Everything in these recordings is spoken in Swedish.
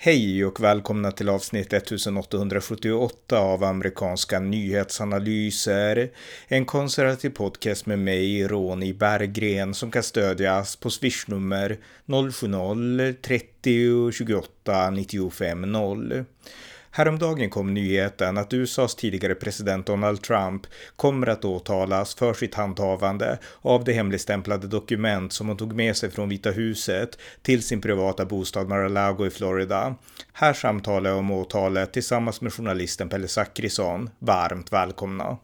Hej och välkomna till avsnitt 1878 av amerikanska nyhetsanalyser. En konservativ podcast med mig, Ronny Berggren, som kan stödjas på swishnummer 070-30 28 95 0. Häromdagen kom nyheten att USAs tidigare president Donald Trump kommer att åtalas för sitt handhavande av det hemligstämplade dokument som hon tog med sig från Vita huset till sin privata bostad Mar-a-Lago i Florida. Här samtalar jag om åtalet tillsammans med journalisten Pelle Zackrisson. Varmt välkomna!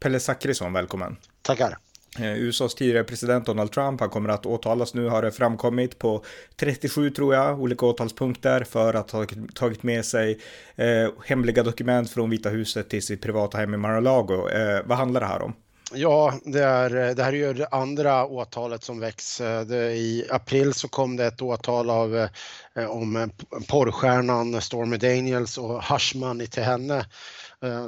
Pelle Zackrisson, välkommen! Tackar! Eh, USAs tidigare president Donald Trump, han kommer att åtalas nu har det framkommit på 37 tror jag, olika åtalspunkter för att ha tagit med sig eh, hemliga dokument från Vita huset till sitt privata hem i Mar-a-Lago. Eh, vad handlar det här om? Ja, det, är, eh, det här är ju det andra åtalet som väcks. Eh, det, I april så kom det ett åtal av, om porrstjärnan Stormy Daniels och hush i till henne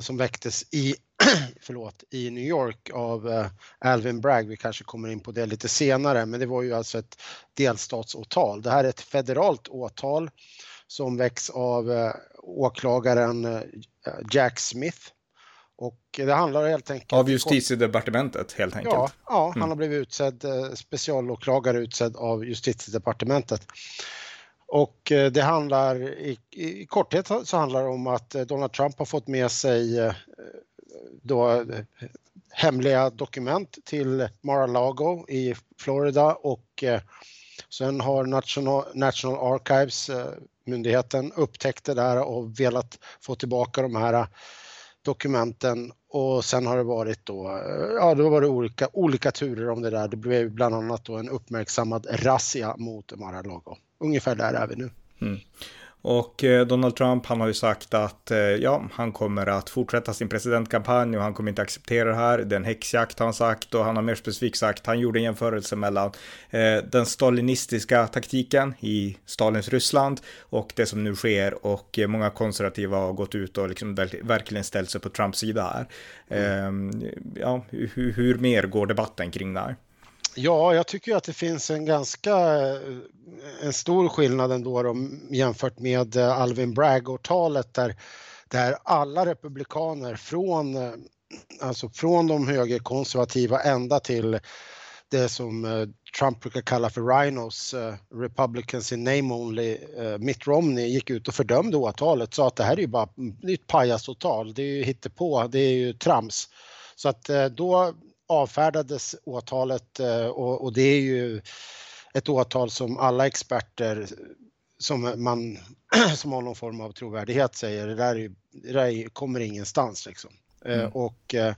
som väcktes i förlåt, i New York av uh, Alvin Bragg. Vi kanske kommer in på det lite senare, men det var ju alltså ett delstatsåtal. Det här är ett federalt åtal som väcks av uh, åklagaren uh, Jack Smith. Och det handlar helt enkelt... Av justitiedepartementet helt enkelt? Ja, ja han mm. har blivit utsedd, specialåklagare utsedd av justitiedepartementet. Och det handlar i, i korthet så handlar det om att Donald Trump har fått med sig då hemliga dokument till Mar-a-Lago i Florida och eh, sen har National, National Archives, eh, myndigheten, upptäckt det där och velat få tillbaka de här eh, dokumenten och sen har det varit då, ja det var det olika, olika turer om det där. Det blev bland annat då en uppmärksammad razzia mot Mar-a-Lago. Ungefär där är vi nu. Mm. Och eh, Donald Trump, han har ju sagt att eh, ja, han kommer att fortsätta sin presidentkampanj och han kommer inte acceptera det här. Det är en häxjakt har han sagt och han har mer specifikt sagt, han gjorde en jämförelse mellan eh, den stalinistiska taktiken i Stalins Ryssland och det som nu sker och eh, många konservativa har gått ut och liksom verkligen ställt sig på Trumps sida här. Mm. Eh, ja, hur, hur mer går debatten kring det här? Ja, jag tycker att det finns en ganska eh, en stor skillnad ändå då, jämfört med eh, Alvin Bragg-åtalet där, där alla republikaner från, eh, alltså från de högerkonservativa ända till det som Trump brukar kalla för rhinos, Republicans in name only, Mitt Romney gick ut och fördömde åtalet, sa att det här är ju bara det är ett pajasåtal, det är ju hittepå, det är ju trams. Så att då avfärdades åtalet och, och det är ju ett åtal som alla experter som man som har någon form av trovärdighet säger det där, är, det där kommer ingenstans liksom. Eh, mm. och, eh,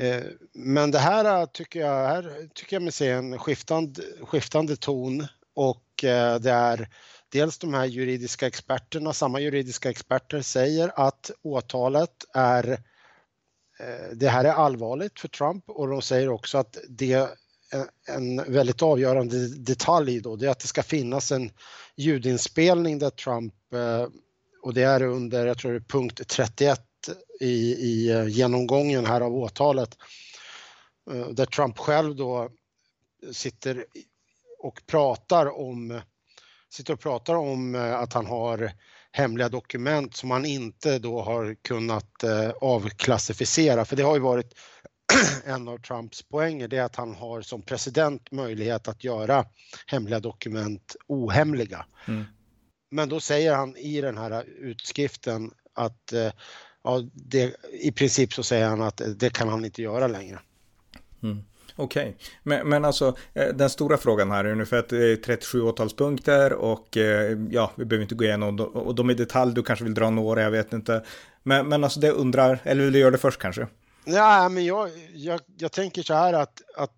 eh, men det här tycker jag, här tycker jag mig se en skiftande, skiftande ton och det är dels de här juridiska experterna, samma juridiska experter säger att åtalet är Eh, det här är allvarligt för Trump och de säger också att det en väldigt avgörande detalj då, det är att det ska finnas en ljudinspelning där Trump, eh, och det är under, jag tror det är punkt 31 i, i eh, genomgången här av åtalet, där Trump själv då sitter och pratar om, sitter och pratar om att han har hemliga dokument som han inte då har kunnat avklassificera. För det har ju varit en av Trumps poänger det är att han har som president möjlighet att göra hemliga dokument ohemliga. Mm. Men då säger han i den här utskriften att eh, ja, det, i princip så säger han att det kan han inte göra längre. Mm. Okej, okay. men, men alltså eh, den stora frågan här är ungefär att det är 37 åtalspunkter och eh, ja, vi behöver inte gå igenom och de i detalj, du kanske vill dra några, jag vet inte. Men, men alltså det undrar, eller vill du göra det först kanske? Ja, men jag, jag, jag tänker så här att, att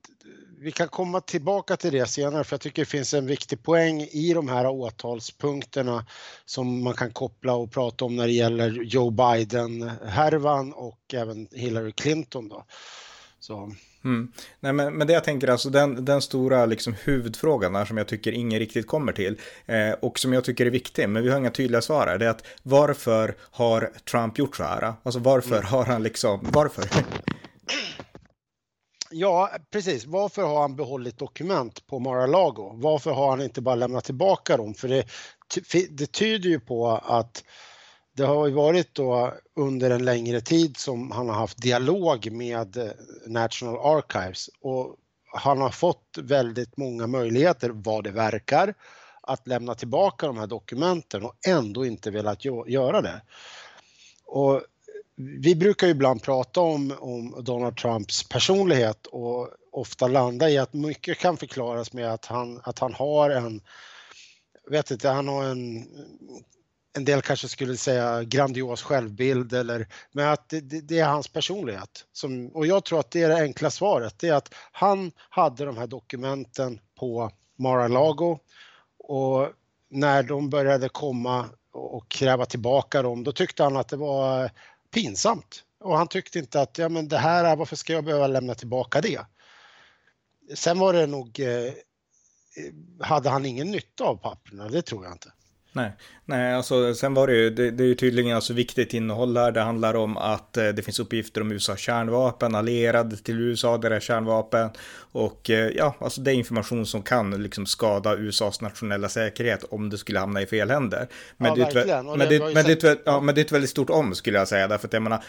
vi kan komma tillbaka till det senare för jag tycker det finns en viktig poäng i de här åtalspunkterna som man kan koppla och prata om när det gäller Joe Biden-härvan och även Hillary Clinton. Då. Så. Mm. Nej, men, men det jag tänker alltså den, den stora liksom, huvudfrågan där som jag tycker ingen riktigt kommer till eh, och som jag tycker är viktig, men vi har inga tydliga svar här, det är att varför har Trump gjort så här? Alltså varför mm. har han liksom, varför? Ja, precis. Varför har han behållit dokument på Mar-a-Lago? Varför har han inte bara lämnat tillbaka dem? För det, det tyder ju på att det har ju varit då under en längre tid som han har haft dialog med eh, National Archives och han har fått väldigt många möjligheter, vad det verkar, att lämna tillbaka de här dokumenten och ändå inte velat göra det. Och vi brukar ju ibland prata om, om Donald Trumps personlighet och ofta landa i att mycket kan förklaras med att han, att han har en, vet inte, han har en en del kanske skulle säga grandios självbild eller men att det, det, är hans personlighet. Som, och jag tror att det är det enkla svaret. Det är att han hade de här dokumenten på Mar-a-Lago och när de började komma och kräva tillbaka dem, då tyckte han att det var pinsamt. Och han tyckte inte att, ja men det här, varför ska jag behöva lämna tillbaka det? Sen var det nog, eh, hade han ingen nytta av papperna, det tror jag inte. Nej, nej, alltså sen var det ju, det, det är ju tydligen alltså viktigt innehåll här. Det handlar om att eh, det finns uppgifter om USA kärnvapen, allierade till USA, deras kärnvapen. Och eh, ja, alltså det är information som kan liksom skada USAs nationella säkerhet om det skulle hamna i fel händer. Men, ja, det, är ett, väldigt stort om skulle jag säga, därför att jag menar,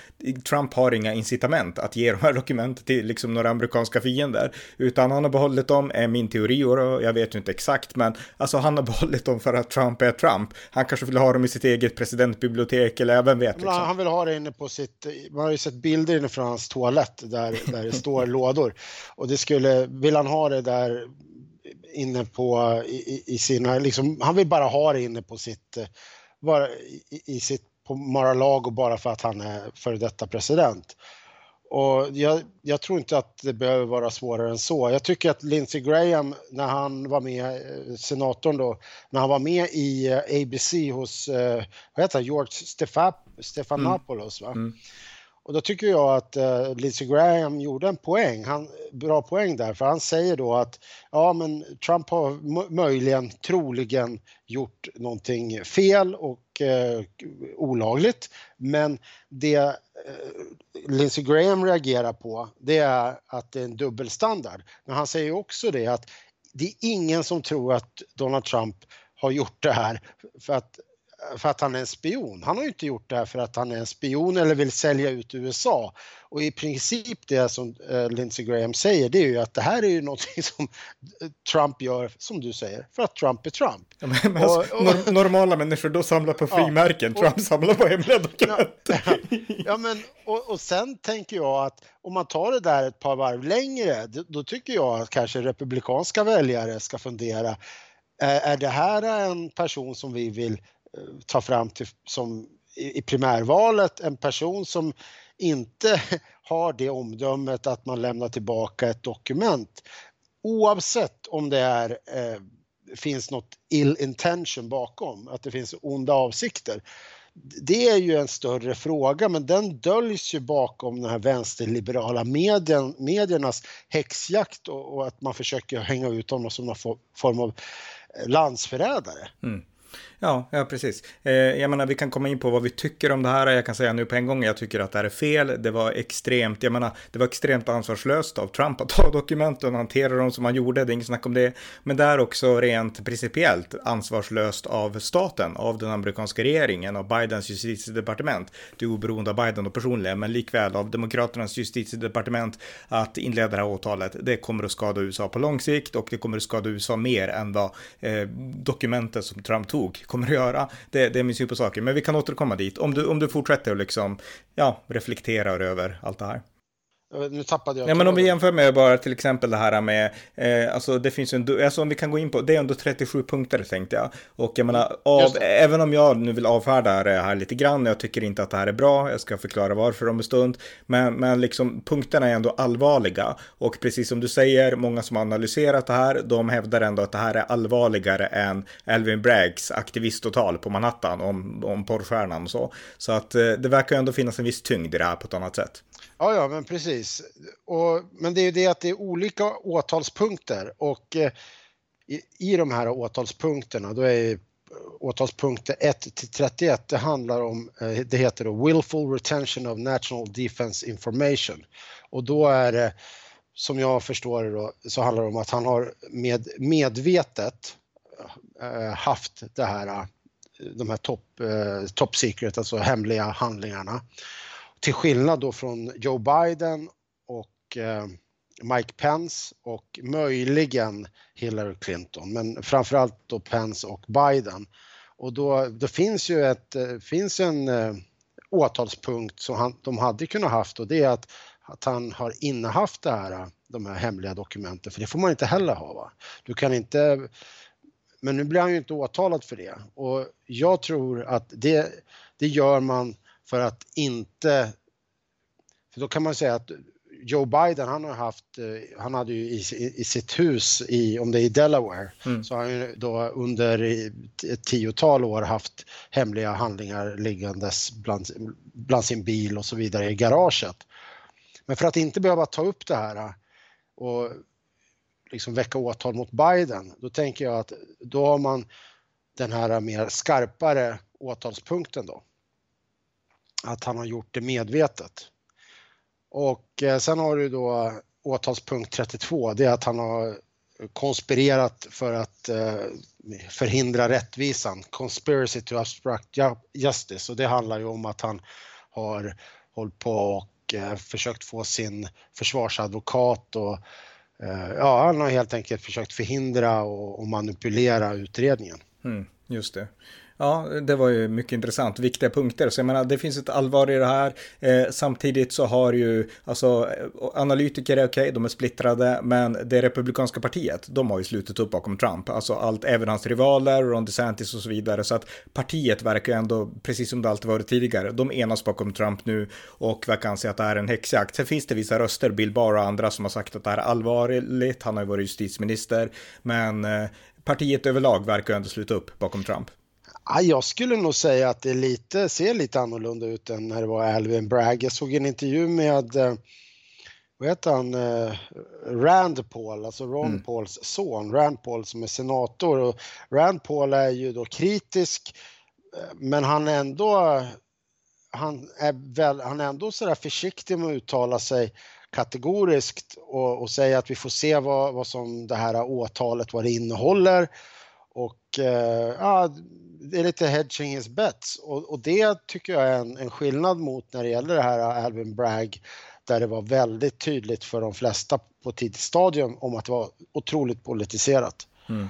Trump har inga incitament att ge de här dokumenten till liksom några amerikanska fiender, utan han har behållit dem, är min teori, och jag vet ju inte exakt, men alltså han har behållit dem för att Trump är Trump. Trump. Han kanske vill ha dem i sitt eget presidentbibliotek eller även vet. Liksom. Han vill ha det inne på sitt, man har ju sett bilder inne från hans toalett där, där det står lådor. Och det skulle, vill han ha det där inne på i, i sina, liksom, han vill bara ha det inne på sitt, bara i, i sitt på Mar-a-Lago bara för att han är före detta president. Och jag, jag, tror inte att det behöver vara svårare än så. Jag tycker att Lindsey Graham, när han var med, eh, senatorn då, när han var med i eh, ABC hos, eh, vad heter han, George Stephanopoulos, mm. va? Mm. Och då tycker jag att uh, Lindsey Graham gjorde en poäng, han, bra poäng där, för han säger då att ja men Trump har möjligen, troligen gjort någonting fel och uh, olagligt, men det Eh, Lindsey Graham reagerar på det är att det är en dubbelstandard. Men han säger också det att det är ingen som tror att Donald Trump har gjort det här för att för att han är en spion. Han har ju inte gjort det här för att han är en spion eller vill sälja ut USA. Och i princip det som uh, Lindsey Graham säger det är ju att det här är ju någonting som Trump gör, som du säger, för att Trump är Trump. Ja, men, men och, alltså, och, normala människor då samlar på frimärken, ja, Trump samlar på hemliga dokument. Ja, ja men och, och sen tänker jag att om man tar det där ett par varv längre, då, då tycker jag att kanske republikanska väljare ska fundera är det här en person som vi vill Eh, ta fram till, som i primärvalet en person som inte har det omdömet att man lämnar tillbaka ett dokument oavsett om det är, eh, finns något ill intention bakom, att det finns onda avsikter. Det är ju en större fråga men den döljs ju bakom den här vänsterliberala medien, mediernas häxjakt och, och, att man försöker hänga ut honom som någon form av eh, landsförrädare. Mm. Ja, ja precis. Eh, jag menar, vi kan komma in på vad vi tycker om det här. Jag kan säga nu på en gång, jag tycker att det här är fel. Det var extremt, jag menar, det var extremt ansvarslöst av Trump att ta dokumenten och hantera dem som han gjorde. Det är inget snack om det. Men det är också rent principiellt ansvarslöst av staten, av den amerikanska regeringen, av Bidens justitiedepartement. Det är oberoende av Biden och personligen, men likväl av demokraternas justitiedepartement att inleda det här åtalet. Det kommer att skada USA på lång sikt och det kommer att skada USA mer än vad eh, dokumenten som Trump tog kommer att göra. Det, det är min syn på saker, men vi kan återkomma dit. Om du, om du fortsätter och liksom, ja, reflekterar över allt det här. Nu tappade jag. Ja, men om vi jämför med bara till exempel det här med, eh, alltså det finns en, alltså om vi kan gå in på, det är ändå 37 punkter tänkte jag. Och jag menar, av, även om jag nu vill avfärda det här lite grann, jag tycker inte att det här är bra, jag ska förklara varför om en stund, men, men liksom punkterna är ändå allvarliga. Och precis som du säger, många som har analyserat det här, de hävdar ändå att det här är allvarligare än Elvin Braggs aktiviståtal på Manhattan om, om porrstjärnan och så. Så att eh, det verkar ändå finnas en viss tyngd i det här på ett annat sätt. Ja, ja, men precis. Och, men det är ju det att det är olika åtalspunkter och eh, i, i de här åtalspunkterna då är eh, åtalspunkter 1 till 31, det handlar om, eh, det heter då Willful Retention of National Defense Information och då är det som jag förstår det då, så handlar det om att han har med, medvetet eh, haft det här, de här top, top secret, alltså hemliga handlingarna. Till skillnad då från Joe Biden och eh, Mike Pence och möjligen Hillary Clinton, men framförallt då Pence och Biden. Och då, då finns ju ett, eh, finns en eh, åtalspunkt som han, de hade kunnat haft och det är att, att han har innehaft det här, de här hemliga dokumenten, för det får man inte heller ha. Va? Du kan inte, men nu blir han ju inte åtalad för det och jag tror att det, det gör man för att inte, för då kan man säga att Joe Biden, han har haft, eh, han hade ju i, i sitt hus i, om det är i Delaware, mm. så har han ju då under ett tiotal år haft hemliga handlingar liggandes bland, bland sin bil och så vidare i garaget. Men för att inte behöva ta upp det här och liksom väcka åtal mot Biden, då tänker jag att då har man den här mer skarpare åtalspunkten då. Att han har gjort det medvetet. Och eh, sen har du då åtalspunkt 32, det är att han har konspirerat för att eh, förhindra rättvisan, conspiracy to obstruct justice och det handlar ju om att han har hållit på och eh, försökt få sin försvarsadvokat och ja, han har helt enkelt försökt förhindra och, manipulera utredningen. Mm, just det. Ja, det var ju mycket intressant, viktiga punkter. Så jag menar, det finns ett allvar i det här. Eh, samtidigt så har ju, alltså, eh, analytiker är okej, okay, de är splittrade, men det republikanska partiet, de har ju slutit upp bakom Trump. Alltså allt, även hans rivaler, Ron DeSantis och så vidare. Så att partiet verkar ju ändå, precis som det alltid varit tidigare, de enas bakom Trump nu och verkar anse att det här är en häxjakt. Sen finns det vissa röster, Bill Barr och andra, som har sagt att det här är allvarligt. Han har ju varit justitieminister, men eh, partiet överlag verkar ändå sluta upp bakom Trump. Ja, jag skulle nog säga att det lite, ser lite annorlunda ut än när det var Alvin Bragg. Jag såg en intervju med, eh, vad heter han, eh, Rand Paul, alltså Ron mm. Pauls son, Rand Paul som är senator. Och Rand Paul är ju då kritisk, eh, men han är ändå, han är, väl, han är ändå sådär försiktig med att uttala sig kategoriskt och, och säga att vi får se vad, vad som det här åtalet, vad det innehåller. Och eh, ja, det är lite hedging his bets och, och det tycker jag är en, en, skillnad mot när det gäller det här Alvin Bragg där det var väldigt tydligt för de flesta på tidigt stadium om att det var otroligt politiserat. Mm.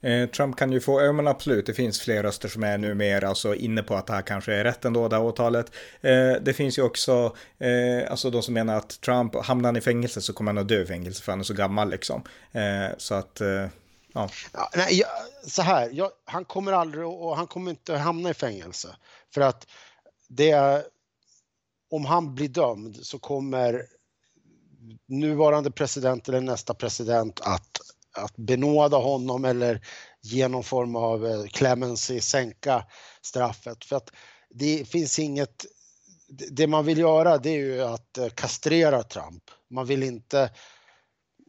Eh, Trump kan ju få, ja men absolut, det finns fler röster som är numera alltså inne på att det här kanske är rätt ändå, det här åtalet. Eh, det finns ju också, eh, alltså de som menar att Trump, hamnar han i fängelse så kommer han att dö i fängelse för han är så gammal liksom. Eh, så att eh, Ja. ja nej, jag, så här, jag, han kommer aldrig och han kommer inte hamna i fängelse. För att det, om han blir dömd så kommer nuvarande president eller nästa president att, att benåda honom eller ge någon form av eh, clemency, sänka straffet. För att det finns inget, det man vill göra det är ju att eh, kastrera Trump. Man vill inte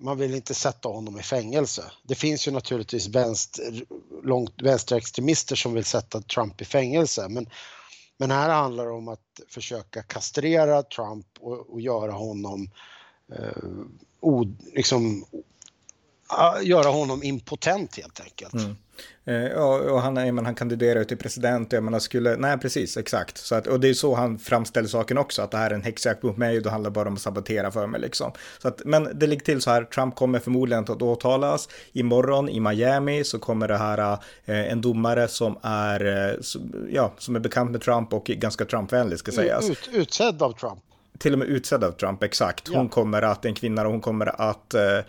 man vill inte sätta honom i fängelse. Det finns ju naturligtvis vänster, långt, vänsterextremister som vill sätta Trump i fängelse men, men här handlar det om att försöka kastrera Trump och, och göra honom eh, o, liksom, göra honom impotent helt enkelt. Mm. Eh, ja, och han, men, han kandiderar till president, jag menar skulle, nej precis, exakt. Så att, och det är så han framställer saken också, att det här är en häxjakt mot mig och det handlar bara om att sabotera för mig liksom. Så att, men det ligger till så här, Trump kommer förmodligen att åtalas. Imorgon i Miami så kommer det här eh, en domare som är, eh, ja, som är bekant med Trump och ganska Trump-vänlig ska sägas. Ut, utsedd av Trump till och med utsedd av Trump, exakt. Hon ja. kommer att, en kvinna, hon kommer att, eh,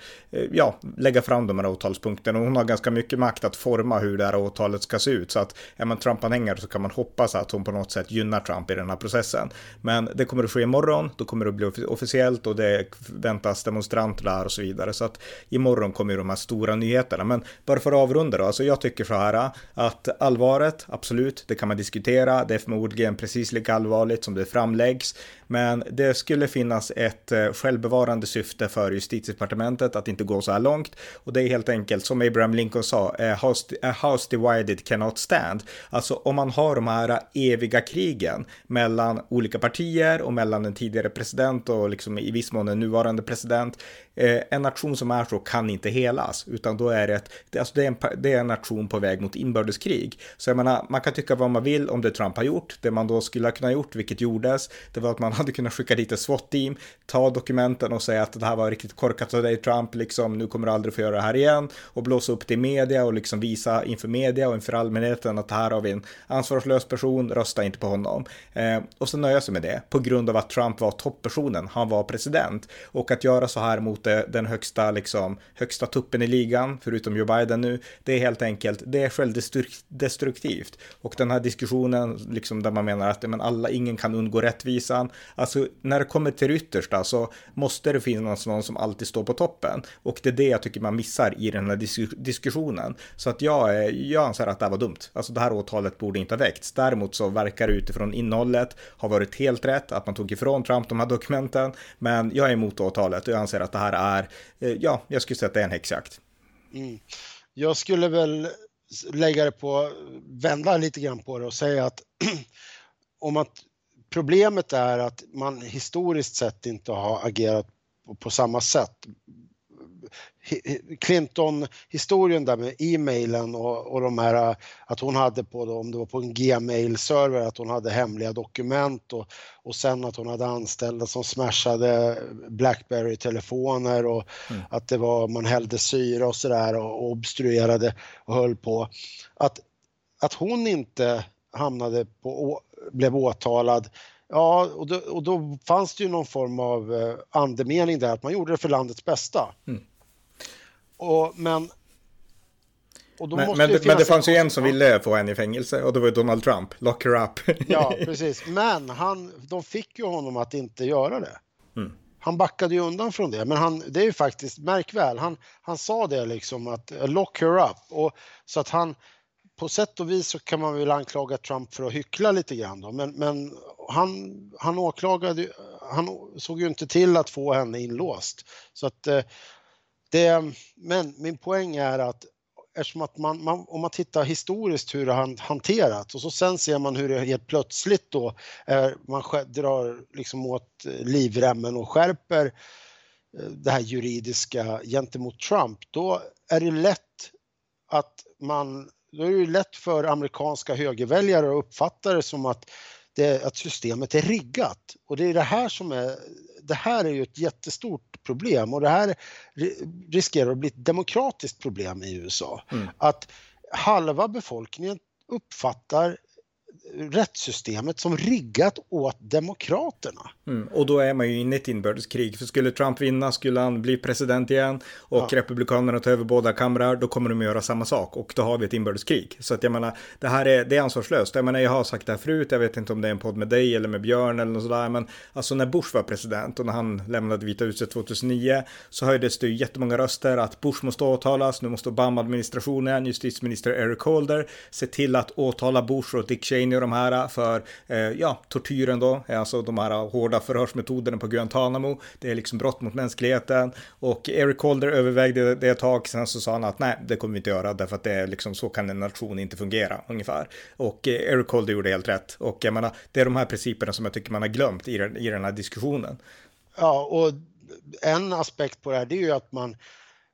ja, lägga fram de här åtalspunkterna. Hon har ganska mycket makt att forma hur det här åtalet ska se ut. Så att är man Trump-anhängare så kan man hoppas att hon på något sätt gynnar Trump i den här processen. Men det kommer att ske imorgon, då kommer det att bli officiellt och det väntas demonstranter där och så vidare. Så att imorgon kommer ju de här stora nyheterna. Men bara för att avrunda då, alltså jag tycker så här att allvaret, absolut, det kan man diskutera. Det är förmodligen precis lika allvarligt som det framläggs. Men det skulle finnas ett eh, självbevarande syfte för justitiedepartementet att inte gå så här långt. Och det är helt enkelt som Abraham Lincoln sa, eh, a house, a eh, house divided cannot stand. Alltså om man har de här eviga krigen mellan olika partier och mellan en tidigare president och liksom i viss mån en nuvarande president. Eh, en nation som är så kan inte helas, utan då är det, ett, alltså det, är en, det är en nation på väg mot inbördeskrig. Så jag menar, man kan tycka vad man vill om det Trump har gjort. Det man då skulle ha kunnat gjort, vilket gjordes, det var att man hade kunnat skicka dit ett SWAT-team, ta dokumenten och säga att det här var riktigt korkat av dig Trump, liksom nu kommer du aldrig få göra det här igen och blåsa upp det i media och liksom visa inför media och inför allmänheten att här har vi en ansvarslös person, rösta inte på honom. Eh, och så nöja sig med det på grund av att Trump var topppersonen, han var president och att göra så här mot inte den högsta, liksom, högsta tuppen i ligan, förutom Joe Biden nu. Det är helt enkelt, det är självdestruktivt. Och den här diskussionen, liksom, där man menar att men alla, ingen kan undgå rättvisan. Alltså, när det kommer till det yttersta så måste det finnas någon som alltid står på toppen. Och det är det jag tycker man missar i den här dis diskussionen. Så att jag, jag anser att det här var dumt. Alltså det här åtalet borde inte ha väckts. Däremot så verkar det utifrån innehållet ha varit helt rätt att man tog ifrån Trump de här dokumenten. Men jag är emot åtalet och jag anser att det här är, eh, ja, jag skulle säga att det är en häxjakt. Mm. Jag skulle väl lägga det på, vända lite grann på det och säga att om att problemet är att man historiskt sett inte har agerat på, på samma sätt Clinton-historien där med e-mailen och, och de här att hon hade på, om det var på en Gmail-server, att hon hade hemliga dokument och, och sen att hon hade anställda som smashade Blackberry-telefoner och mm. att det var, man hällde syra och sådär och obstruerade och höll på. Att, att hon inte hamnade på, blev åtalad Ja, och då, och då, fanns det ju någon form av eh, andemening där, att man gjorde det för landets bästa. Mm. Och, men och men, men, det, men det fanns ju en som ville få henne i fängelse och det var Donald Trump. Lock her up. ja, precis. Men han, de fick ju honom att inte göra det. Mm. Han backade ju undan från det, men han, det är ju faktiskt, märk väl, han, han sa det liksom att lock her up. Och, så att han, på sätt och vis så kan man väl anklaga Trump för att hyckla lite grann då, men, men han, han åklagade, han såg ju inte till att få henne inlåst. Så att eh, det, men min poäng är att eftersom att man, man, om man tittar historiskt hur det har hanterats och så sen ser man hur det helt plötsligt då är, man drar liksom åt eh, livremmen och skärper eh, det här juridiska gentemot Trump, då är det lätt att man, då är det lätt för amerikanska högerväljare att uppfatta det som att det, att systemet är riggat. Och det är det här som är, det här är ju ett jättestort problem och det här riskerar att bli ett demokratiskt problem i USA. Mm. Att halva befolkningen uppfattar rättssystemet som riggat åt demokraterna. Mm, och då är man ju inne i ett inbördeskrig. För skulle Trump vinna, skulle han bli president igen och ja. republikanerna ta över båda kamrar, då kommer de att göra samma sak och då har vi ett inbördeskrig. Så att jag menar, det här är, det är ansvarslöst. Jag menar, jag har sagt det här förut, jag vet inte om det är en podd med dig eller med Björn eller något sådär, men alltså när Bush var president och när han lämnade Vita huset 2009 så höjdes det ju jättemånga röster att Bush måste åtalas, nu måste Obama-administrationen, justitieminister Eric Holder, se till att åtala Bush och Dick Cheney de här för, eh, ja, tortyren då, alltså de här hårda förhörsmetoderna på Guantanamo. Det är liksom brott mot mänskligheten och Eric Holder övervägde det ett tag, sen så sa han att nej, det kommer vi inte göra därför att det är liksom så kan en nation inte fungera ungefär. Och eh, Eric Holder gjorde helt rätt och jag menar, det är de här principerna som jag tycker man har glömt i den, i den här diskussionen. Ja, och en aspekt på det här det är ju att man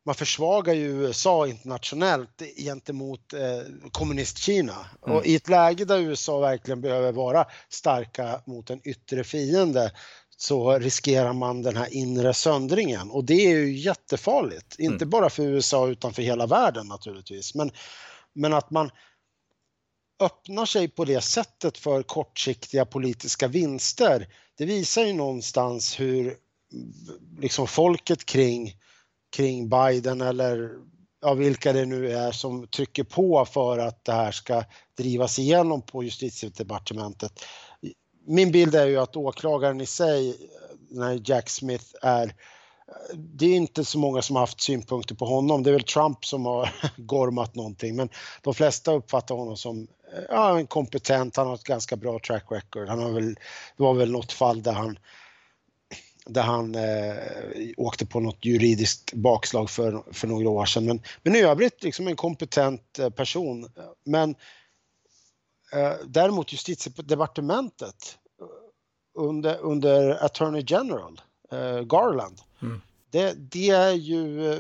man försvagar ju USA internationellt gentemot eh, kommunist-Kina. Mm. Och i ett läge där USA verkligen behöver vara starka mot en yttre fiende så riskerar man den här inre söndringen och det är ju jättefarligt. Mm. Inte bara för USA utan för hela världen naturligtvis. Men, men att man öppnar sig på det sättet för kortsiktiga politiska vinster, det visar ju någonstans hur liksom folket kring kring Biden eller ja, vilka det nu är som trycker på för att det här ska drivas igenom på justitiedepartementet. Min bild är ju att åklagaren i sig, den här Jack Smith är det är inte så många som har haft synpunkter på honom. Det är väl Trump som har gormat någonting, men de flesta uppfattar honom som ja, en kompetent. Han har ett ganska bra track record. Han har väl, det var väl något fall där han där han eh, åkte på något juridiskt bakslag för, för några år sedan. Men, men i övrigt liksom en kompetent eh, person. Men eh, däremot justitiedepartementet eh, under, under Attorney General, eh, Garland, mm. det, det är ju eh,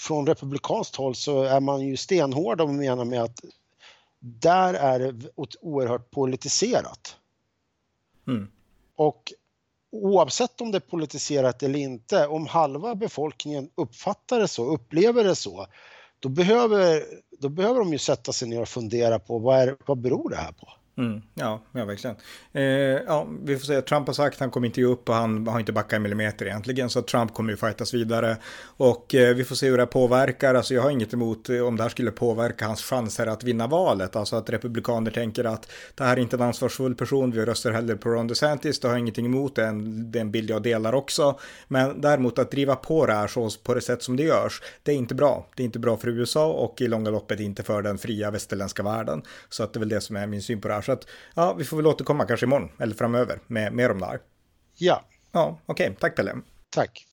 från republikanskt håll så är man ju stenhård och menar med att där är det oerhört politiserat. Mm. Och oavsett om det är politiserat eller inte, om halva befolkningen uppfattar det så, upplever det så, då behöver, då behöver de ju sätta sig ner och fundera på vad, är, vad beror det här på? Mm, ja, ja, verkligen. Eh, ja, vi får säga att Trump har sagt att han kommer inte ge upp och han har inte backat en millimeter egentligen. Så Trump kommer ju fightas vidare. Och eh, vi får se hur det påverkar. Alltså jag har inget emot eh, om det här skulle påverka hans chanser att vinna valet. Alltså att republikaner tänker att det här är inte en ansvarsfull person. Vi röstar hellre på Ron DeSantis. Det har jag ingenting emot. Det är en, det är en bild jag delar också. Men däremot att driva på det här så på det sätt som det görs. Det är inte bra. Det är inte bra för USA och i långa loppet inte för den fria västerländska världen. Så att det är väl det som är min syn på det här. Så att ja, vi får väl återkomma kanske imorgon eller framöver med mer om det här. Ja. Ja, okej. Okay. Tack Pelle. Tack.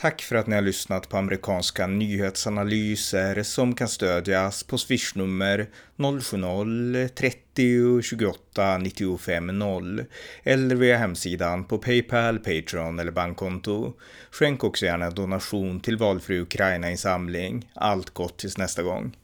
Tack för att ni har lyssnat på amerikanska nyhetsanalyser som kan stödjas på swishnummer 070-30 28 95 0 eller via hemsidan på Paypal, Patreon eller bankkonto. Skänk också gärna donation till valfri Ukraina-insamling. Allt gott tills nästa gång.